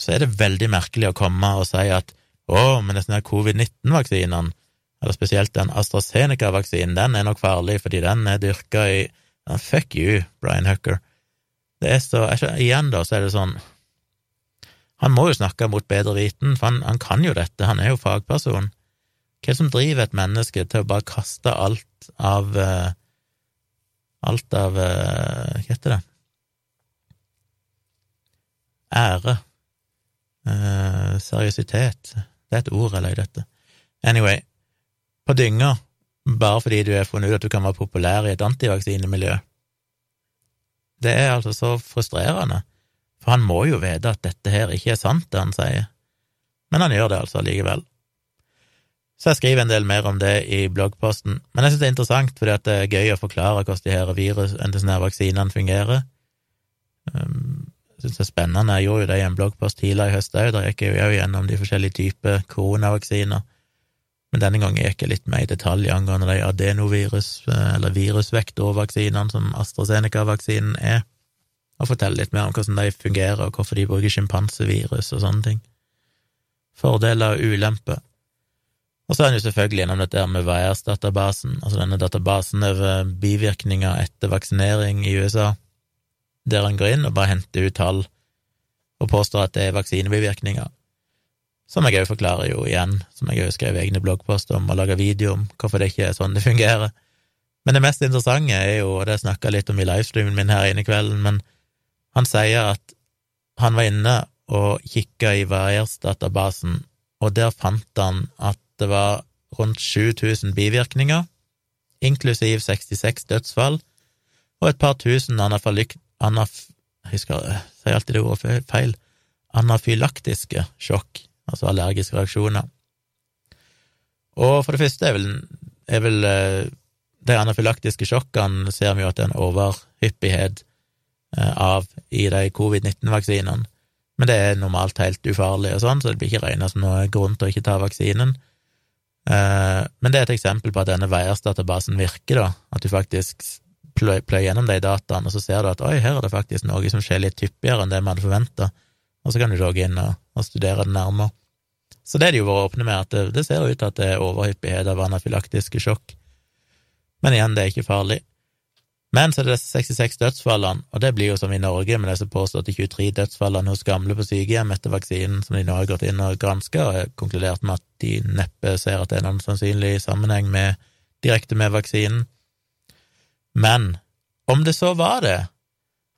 så er det veldig merkelig å komme og si at å, men disse covid-19-vaksinene, eller spesielt den AstraZeneca-vaksinen, den er nok farlig fordi den er dyrka i Fuck you, Brian Hucker. Det er så Igjen, da, så er det sånn han må jo snakke mot bedre viten, for han, han, kan jo dette, han er jo fagperson. Hva som driver et menneske til å bare kaste alt av uh, Alt av uh, Hva heter det? Ære. Uh, seriøsitet. Det er et ord jeg leter etter. Anyway, på dynga, bare fordi du er funnet ut at du kan være populær i et antivaksinemiljø. Det er altså så frustrerende. For han må jo vite at dette her ikke er sant, det han sier, men han gjør det altså likevel. Så jeg skriver en del mer om det i bloggposten, men jeg synes det er interessant fordi det er gøy å forklare hvordan de her virus, disse vaksinene fungerer. Um, jeg synes det er spennende, jeg gjorde jo det i en bloggpost tidligere i høst òg, der gikk jeg jo gjennom de forskjellige typer koronavaksiner, men denne gangen gikk jeg litt mer i detalj angående de adenovirus- eller virusvektorvaksinene som AstraZeneca-vaksinen er og fortelle litt mer om hvordan de fungerer, og hvorfor de bruker sjimpansevirus og sånne ting. Fordeler og ulemper. Og så er han jo selvfølgelig gjennom dette med VAERS-databasen, altså denne databasen over bivirkninger etter vaksinering i USA, der en går inn og bare henter ut tall og påstår at det er vaksinebivirkninger. Som jeg òg forklarer jo igjen, som jeg òg skrev egne bloggposter om og laga video om, hvorfor det ikke er sånn det fungerer. Men det mest interessante er jo, og det snakka jeg litt om i livestreamen min her inne i kvelden, men han sier at han var inne og kikka i Variers-databasen, og der fant han at det var rundt 7000 bivirkninger, inklusiv 66 dødsfall, og et par tusen anafylik... Anaf, jeg husker, jeg sier alltid det ordet feil. Anafylaktiske sjokk, altså allergiske reaksjoner. Og for det første er vel, er vel eh, de anafylaktiske sjokkene ser vi jo at det er en overhyppighet av i de covid-19-vaksinene, men det er normalt helt ufarlig og sånn, så det blir ikke regna som noe grunn til å ikke ta vaksinen. Eh, men det er et eksempel på at denne VAERS-databasen virker, da, at du faktisk pløyer gjennom de dataene, og så ser du at oi, her er det faktisk noe som skjer litt hyppigere enn det vi hadde forventa, og så kan du gå inn og, og, studere det nærmere. Så det er de jo vært åpne med, at det, det ser ut til at det er overhyppighet av anafylaktiske sjokk. Men igjen, det er ikke farlig. Men så er det disse 66 dødsfallene, og det blir jo som i Norge med disse påståtte 23 dødsfallene hos gamle på sykehjem etter vaksinen, som de nå har gått inn og granska, og har konkludert med at de neppe ser at det er noen sannsynlig sammenheng med, direkte med vaksinen. Men om det så var det,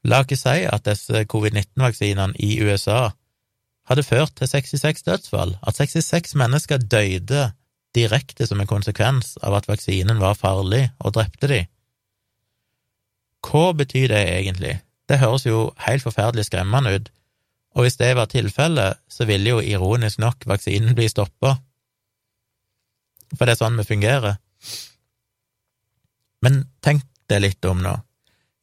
la ikke si at disse covid-19-vaksinene i USA hadde ført til 66 dødsfall, at 66 mennesker døde direkte som en konsekvens av at vaksinen var farlig og drepte de. Hva betyr det egentlig? Det høres jo helt forferdelig skremmende ut, og hvis det var tilfellet, så ville jo ironisk nok vaksinen bli stoppa, for det er sånn vi fungerer. Men tenk det litt om nå.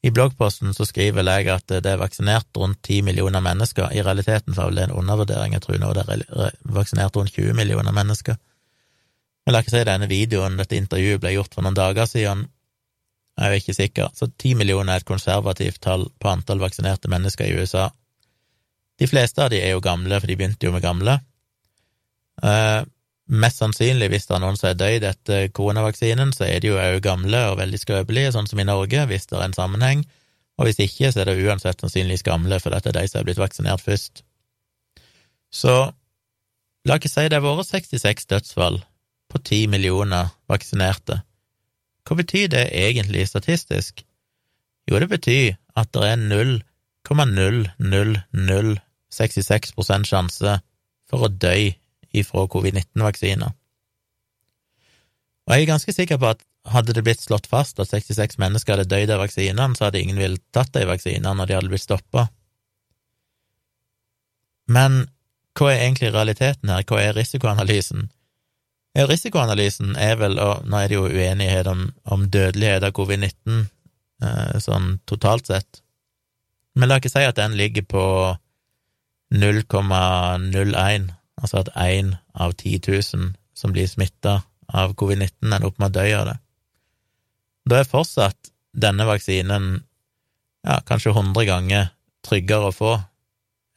I bloggposten så skriver jeg at det er vaksinert rundt 10 millioner mennesker. I realiteten var det en undervurdering, jeg tror nå det er vaksinert rundt 20 millioner mennesker. Men la ikke si denne videoen, dette intervjuet ble gjort for noen dager siden, jeg er ikke sikker, så 10 millioner er et konservativt tall på antall vaksinerte mennesker i USA. De fleste av de er jo gamle, for de begynte jo med gamle. Eh, Mest sannsynlig, hvis det er noen som er døyd etter koronavaksinen, så er de jo òg gamle og veldig skrøpelige, sånn som i Norge, hvis det er en sammenheng, og hvis ikke, så er det uansett sannsynligvis gamle, for dette er de som er blitt vaksinert først. Så la ikke si det har vært 66 dødsfall på 10 millioner vaksinerte. Hva betyr det egentlig statistisk? Jo, det betyr at det er 0,0066% sjanse for å dø ifra covid-19-vaksiner. Og jeg er ganske sikker på at hadde det blitt slått fast at 66 mennesker hadde dødd av vaksinene, så hadde ingen villet tatt de vaksinene når de hadde blitt stoppa. Men hva er egentlig realiteten her, hva er risikoanalysen? Risikoanalysen er vel, og nå er det jo uenighet om, om dødelighet av covid-19 eh, sånn totalt sett, men la ikke si at den ligger på 0,01 altså at én av 10 000 som blir smitta av covid-19, ender opp med å dø av det. Da er fortsatt denne vaksinen ja, kanskje 100 ganger tryggere å få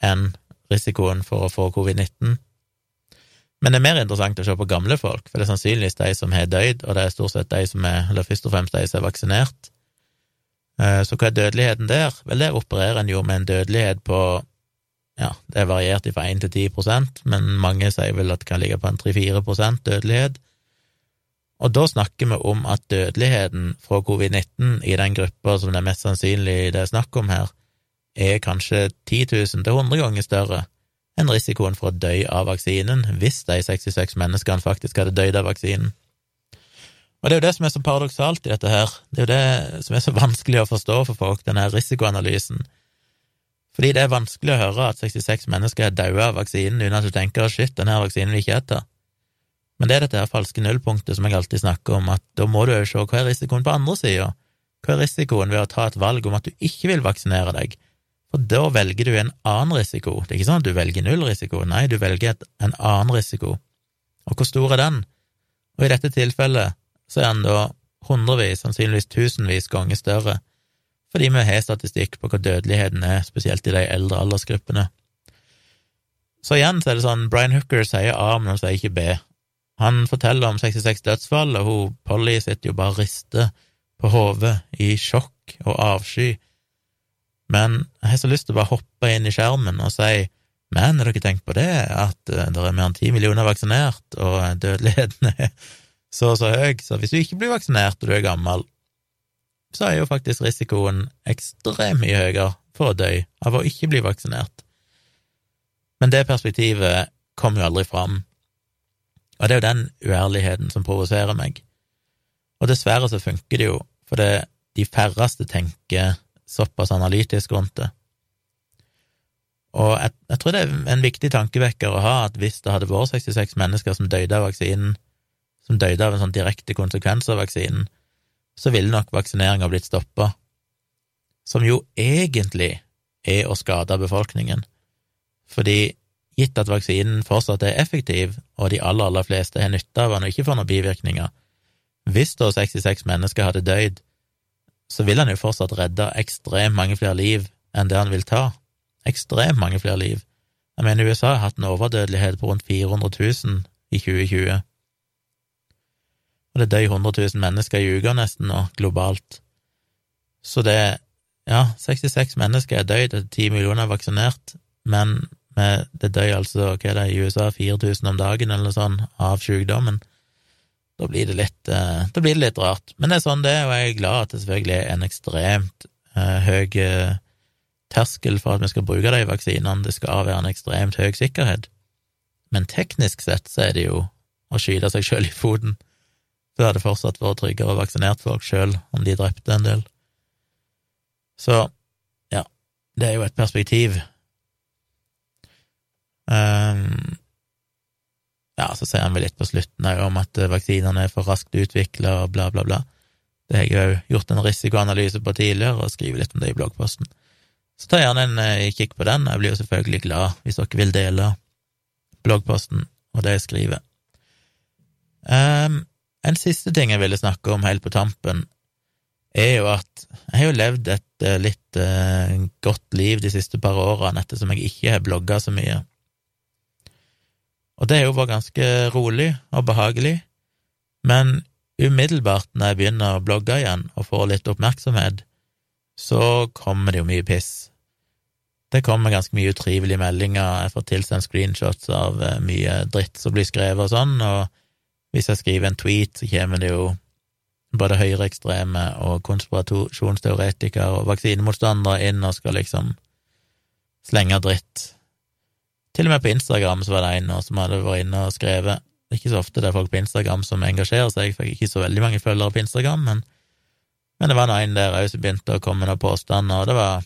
enn risikoen for å få covid-19. Men det er mer interessant å se på gamle folk, for det er sannsynligvis de som har dødd, og det er stort sett de som er, eller først og fremst de som er vaksinert. Eh, så hva er dødeligheten der? Vel, der opererer en jo med en dødelighet på ja, det er variert fra 1 til 10 prosent, men mange sier vel at det kan ligge på en 3-4 prosent dødelighet. Og da snakker vi om at dødeligheten fra covid-19 i den gruppa som det er mest sannsynlig det er snakk om her, er kanskje 10 000 til 100 ganger større enn risikoen for å dø av vaksinen, hvis de 66 menneskene faktisk hadde dødd av vaksinen. Og det er jo det som er så paradoksalt i dette her, det er jo det som er så vanskelig å forstå for folk, denne risikoanalysen. Fordi det er vanskelig å høre at 66 mennesker er daua av vaksinen uten at du tenker at shit, denne vaksinen vil ikke jeg ta. Men det er dette her falske nullpunktet som jeg alltid snakker om, at da må du jo se hva er risikoen på andre sida. Hva er risikoen ved å ta et valg om at du ikke vil vaksinere deg? For da velger du en annen risiko. Det er ikke sånn at du velger null risiko, nei, du velger en annen risiko. Og hvor stor er den? Og i dette tilfellet så er den da hundrevis, sannsynligvis tusenvis ganger større fordi vi har statistikk på hva dødeligheten er, spesielt i de eldre aldersgruppene. Så igjen så er det sånn, Brian Hooker sier A, men han sier ikke B. Han forteller om 66 dødsfall, og hun Polly sitter jo bare og rister på hodet i sjokk og avsky. Men jeg har så lyst til å bare hoppe inn i skjermen og si men har dere tenkt på det, at eh, det er mer enn ti millioner vaksinert, og dødeligheten er så og så høy, så hvis du ikke blir vaksinert og du er gammel, så er jo faktisk risikoen ekstremt mye høyere for å dø av å ikke bli vaksinert. Men det perspektivet kom jo aldri fram, og det er jo den uærligheten som provoserer meg. Og dessverre så funker det jo, for det, de færreste tenker såpass analytisk rundt det. Og jeg, jeg, tror det er en viktig tankevekker å ha at hvis det hadde vært 66 mennesker som døde av vaksinen, som døde av en sånn direkte konsekvens av vaksinen, så ville nok vaksineringa blitt stoppa, som jo egentlig er å skade befolkningen, fordi gitt at vaksinen fortsatt er effektiv, og de aller, aller fleste har nytte av den og ikke får noen bivirkninger, hvis da 66 mennesker hadde dødd, så vil han jo fortsatt redde ekstremt mange flere liv enn det han vil ta. Ekstremt mange flere liv. Jeg mener, USA har hatt en overdødelighet på rundt 400 000 i 2020 og det dør 100 000 mennesker i uka nesten nå, globalt. Så det er Ja, 66 mennesker er døyd, og 10 millioner er vaksinert, men det døy altså, hva er det, i USA 4000 om dagen eller noe sånt av sykdommen. Da blir det litt, eh, da blir det litt rart. Men det er sånn det er, og jeg er glad at det selvfølgelig er en ekstremt eh, høy uh, terskel for at vi skal bruke de vaksinene. Det skal være en ekstremt høy sikkerhet. Men teknisk sett så er det jo å skyte seg sjøl i foten. Så hadde det fortsatt vært tryggere å vaksinert folk sjøl om de drepte en del. Så ja, det er jo et perspektiv. Um, ja, så sier han vel litt på slutten òg om at vaksinene er for raskt utvikla og bla, bla, bla. Det har jeg jo gjort en risikoanalyse på tidligere, og skriver litt om det i bloggposten. Så ta gjerne en eh, kikk på den. Jeg blir jo selvfølgelig glad hvis dere vil dele bloggposten og det jeg skriver. Um, en siste ting jeg ville snakke om helt på tampen, er jo at jeg har jo levd et uh, litt uh, godt liv de siste par årene ettersom jeg ikke har blogga så mye. Og det har jo vært ganske rolig og behagelig, men umiddelbart når jeg begynner å blogge igjen og får litt oppmerksomhet, så kommer det jo mye piss. Det kommer ganske mye utrivelige meldinger, jeg får tilsendt screenshots av eh, mye dritt som blir skrevet og sånn, og hvis jeg skriver en tweet, så kommer det jo både høyreekstreme og konspirasjonsteoretikere og vaksinemotstandere inn og skal liksom slenge dritt. Til og med på Instagram så var det en som hadde vært inne og skrevet Ikke så ofte det er folk på Instagram som engasjerer seg, jeg fikk ikke så veldig mange følgere på Instagram, men men det var en der òg som begynte å komme noen påstander, og det var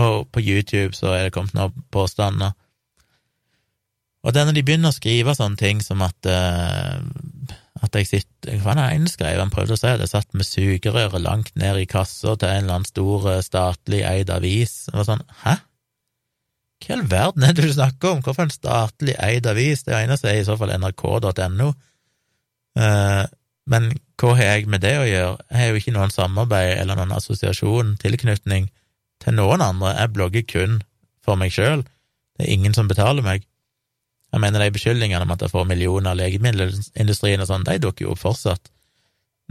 Og på YouTube så er det kommet noen påstander. Og det er når de begynner å skrive sånne ting som at uh, at jeg sitter Hva var det ene skrev? Han prøvde å si at jeg satt med sugerøret langt ned i kassa til en eller annen stor eh, statlig eid avis. Det var sånn, hæ? Hva i all verden er det du snakker om? Hvorfor en statlig eid avis? Det eneste er i så fall nrk.no. Uh, men hva har jeg med det å gjøre? Jeg har jo ikke noen samarbeid eller noen assosiasjon, tilknytning, til noen andre. Jeg blogger kun for meg sjøl. Det er ingen som betaler meg. Jeg mener, de beskyldningene om at jeg får millioner av legemiddelindustrien og sånn, de dukker jo opp fortsatt.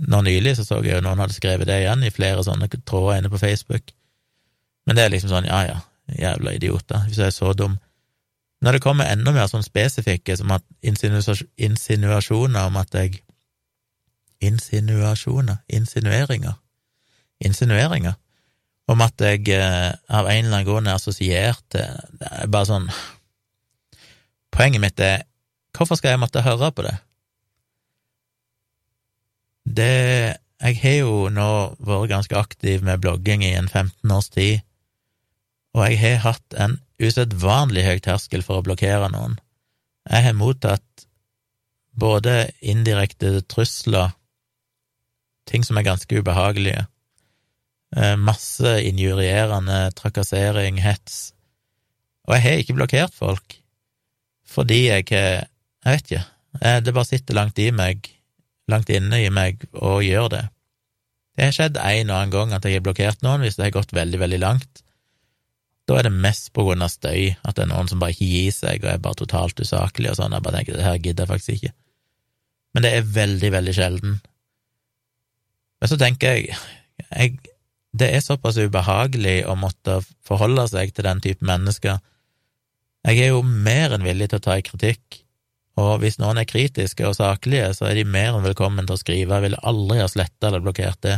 Nå nylig så så jeg jo noen hadde skrevet det igjen i flere sånne tråder inne på Facebook. Men det er liksom sånn, ja ja, jævla idioter, hvis jeg er så dum. Når det kommer enda mer sånn spesifikke, som at insinuasjoner om at jeg insinuasjoner, insinueringer, insinueringer om at jeg eh, av en eller annen grunn er assosiert til Det er bare sånn Poenget mitt er hvorfor skal jeg måtte høre på det? Det Jeg har jo nå vært ganske aktiv med blogging i en 15 års tid, og jeg har hatt en usedvanlig høy terskel for å blokkere noen. Jeg har mottatt både indirekte trusler ting som er ganske ubehagelige. Eh, masse injurierende trakassering, hets. Og jeg har ikke blokkert folk, fordi jeg Jeg vet ikke. Det bare sitter langt i meg, langt inne i meg, og gjør det. Det har skjedd en og annen gang at jeg har blokkert noen hvis det har gått veldig, veldig langt. Da er det mest på grunn av støy, at det er noen som bare ikke gir seg og er bare totalt usaklig og sånn. Jeg bare tenker det her gidder jeg faktisk ikke. Men det er veldig, veldig sjelden. Men så tenker jeg, jeg det er såpass ubehagelig å måtte forholde seg til den type mennesker. Jeg er jo mer enn villig til å ta i kritikk, og hvis noen er kritiske og saklige, så er de mer enn velkommen til å skrive, jeg ville aldri ha sletta eller blokkert det.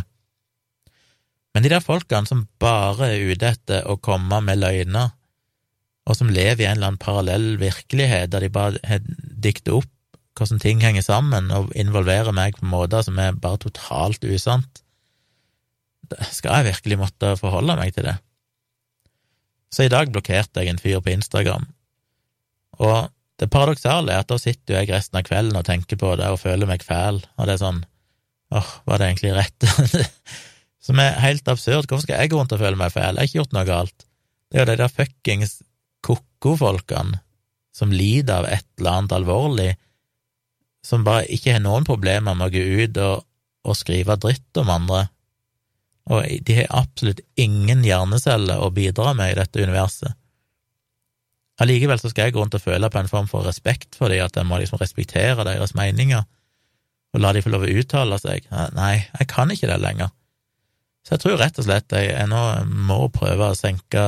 Men de der folkene som bare er ute etter å komme med løgner, og som lever i en eller annen parallell virkelighet der de bare dikter opp hvordan ting henger sammen, og involverer meg på måter som er bare totalt usant. Skal jeg virkelig måtte forholde meg til det? Så i dag blokkerte jeg en fyr på Instagram, og det paradoksale er at da sitter jeg resten av kvelden og tenker på det og føler meg fæl, og det er sånn åh, var det egentlig rett? Som er helt absurd. Hvorfor skal jeg gå rundt og føle meg fæl? Jeg har ikke gjort noe galt. Det er jo de der fuckings ko-ko-folkene som lider av et eller annet alvorlig, som bare ikke har noen problemer med å gå ut og, og skrive dritt om andre, og de har absolutt ingen hjerneceller å bidra med i dette universet. Allikevel så skal jeg gå rundt og føle på en form for respekt for dem, at jeg må liksom respektere deres meninger og la dem få lov å uttale seg. Nei, jeg kan ikke det lenger. Så jeg tror rett og slett jeg, jeg nå må prøve å senke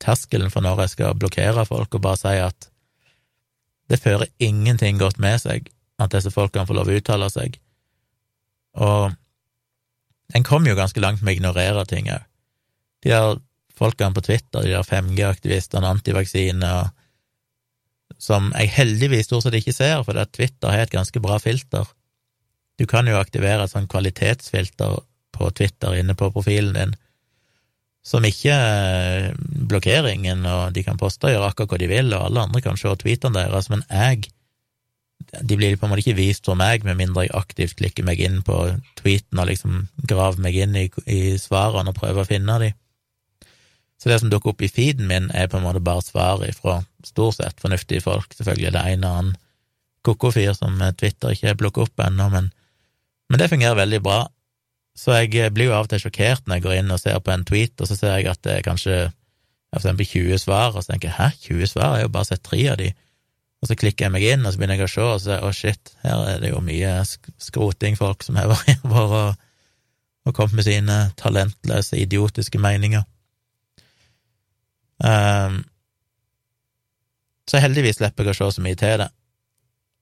terskelen for når jeg skal blokkere folk, og bare si at det fører ingenting godt med seg at disse folkene får lov å uttale seg. Og en kom jo ganske langt med å ignorere ting òg. De der folkene på Twitter, de der 5G-aktivistene, antivaksine, som jeg heldigvis stort sett ikke ser, for Twitter har et ganske bra filter. Du kan jo aktivere et sånn kvalitetsfilter på Twitter inne på profilen din, som ikke blokkerer ingen, og de kan poste og gjøre akkurat hva de vil, og alle andre kan se tweetene deres, men jeg de blir på en måte ikke vist for meg, med mindre jeg aktivt klikker meg inn på tweeten og liksom graver meg inn i, i svarene og prøver å finne dem. Så det som dukker opp i feeden min, er på en måte bare svar fra stort sett fornuftige folk. Selvfølgelig er det en og annen ko-ko-fyr som Twitter ikke plukker opp ennå, men, men det fungerer veldig bra. Så jeg blir jo av og til sjokkert når jeg går inn og ser på en tweet, og så ser jeg at det er kanskje for eksempel 20 svar, og så tenker jeg hæ, 20 svar, jeg har jo bare sett tre av de. Og så klikker jeg meg inn, og så begynner jeg å se, og så å oh shit, her er det jo mye skrotingfolk som har vært og, og kommet med sine talentløse, idiotiske meninger. Um, så heldigvis slipper jeg å se så mye til det.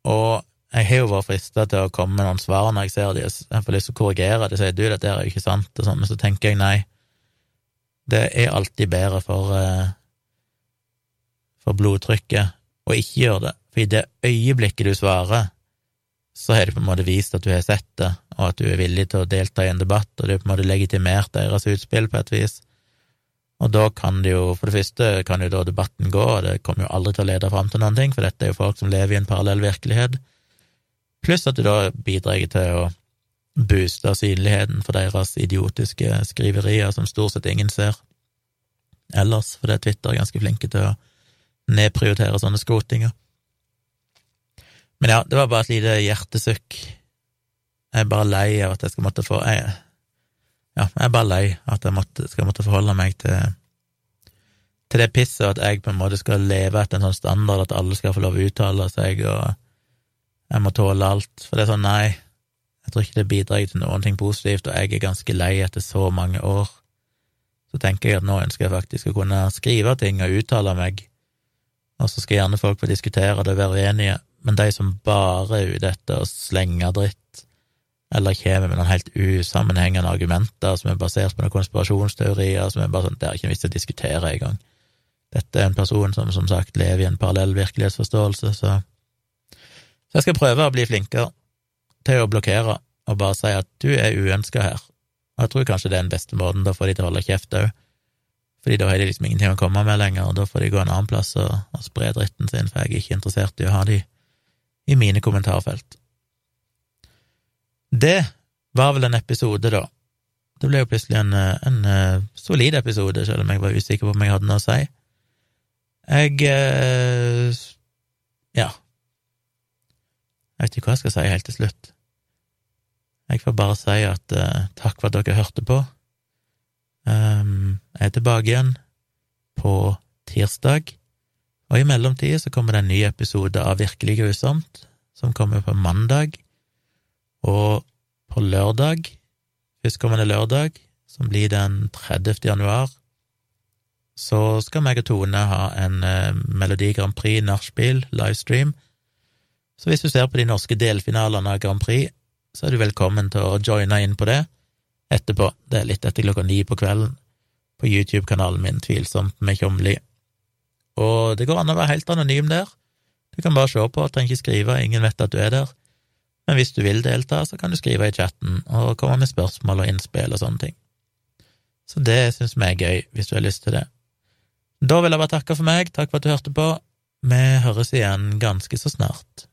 Og jeg har jo vært frista til å komme med noen svar når jeg ser det, jeg får lyst til å korrigere det, sier du, dette er jo ikke sant, og sånn, men så tenker jeg nei, det er alltid bedre for, uh, for blodtrykket å ikke gjøre det, for i det øyeblikket du svarer, så har du på en måte vist at du har sett det, og at du er villig til å delta i en debatt, og du har på en måte legitimert deres utspill på et vis. Og da kan det jo, for det første kan jo da debatten gå, og det kommer jo aldri til å lede fram til noen ting, for dette er jo folk som lever i en parallell virkelighet. Pluss at du da bidrar til å booste synligheten for deres idiotiske skriverier som stort sett ingen ser ellers, for det er Twitter ganske flinke til å nedprioritere sånne skrotinger. Men ja, det var bare et lite hjertesukk. Jeg er bare lei av at jeg skal måtte få jeg, Ja, jeg er bare lei av at jeg måtte, skal måtte forholde meg til til det pisset, at jeg på en måte skal leve etter en sånn standard at alle skal få lov å uttale seg, og jeg må tåle alt. For det er sånn, nei, jeg tror ikke det bidrar til noen ting positivt, og jeg er ganske lei etter så mange år. Så tenker jeg at nå ønsker jeg faktisk å kunne skrive ting og uttale meg, og så skal gjerne folk få diskutere det og være uenige, men de som bare er ute etter å slenge dritt, eller kommer med noen helt usammenhengende argumenter som er basert på noen konspirasjonsteorier, som er bare sånn, det er ikke en vits å diskutere engang. Dette er en person som som sagt lever i en parallell virkelighetsforståelse, så så jeg skal prøve å bli flinkere til å blokkere og bare si at du er uønska her. Og jeg tror kanskje det er den beste måten, da får de til å holde kjeft òg. Fordi da har de liksom ingenting å komme med lenger, og da får de gå en annen plass og, og spre dritten sin, for jeg er ikke interessert i å ha de i mine kommentarfelt. Det var vel en episode, da. Det ble jo plutselig en, en, en solid episode, selv om jeg var usikker på om jeg hadde noe å si. Jeg eh, ja, jeg vet ikke hva jeg skal si helt til slutt. Jeg får bare si at uh, takk for at dere hørte på. Um, jeg er tilbake igjen på tirsdag, og i mellomtida så kommer det en ny episode av Virkelig grusomt, som kommer på mandag, og på lørdag, førstkommende lørdag, som blir den 30. januar, så skal meg og Tone ha en uh, Melodi Grand Prix nachspiel livestream så hvis du ser på de norske delfinalene av Grand Prix, så er du velkommen til å joine inn på det etterpå. Det er litt etter klokka ni på kvelden, på YouTube-kanalen min Tvilsomt med Tjomli. Og det går an å være helt anonym der. Du kan bare se på, trenger ikke skrive, ingen vet at du er der. Men hvis du vil delta, så kan du skrive i chatten og komme med spørsmål og innspill og sånne ting. Så det syns vi er gøy, hvis du har lyst til det. Da vil jeg bare takke for meg, takk for at du hørte på. Vi høres igjen ganske så snart.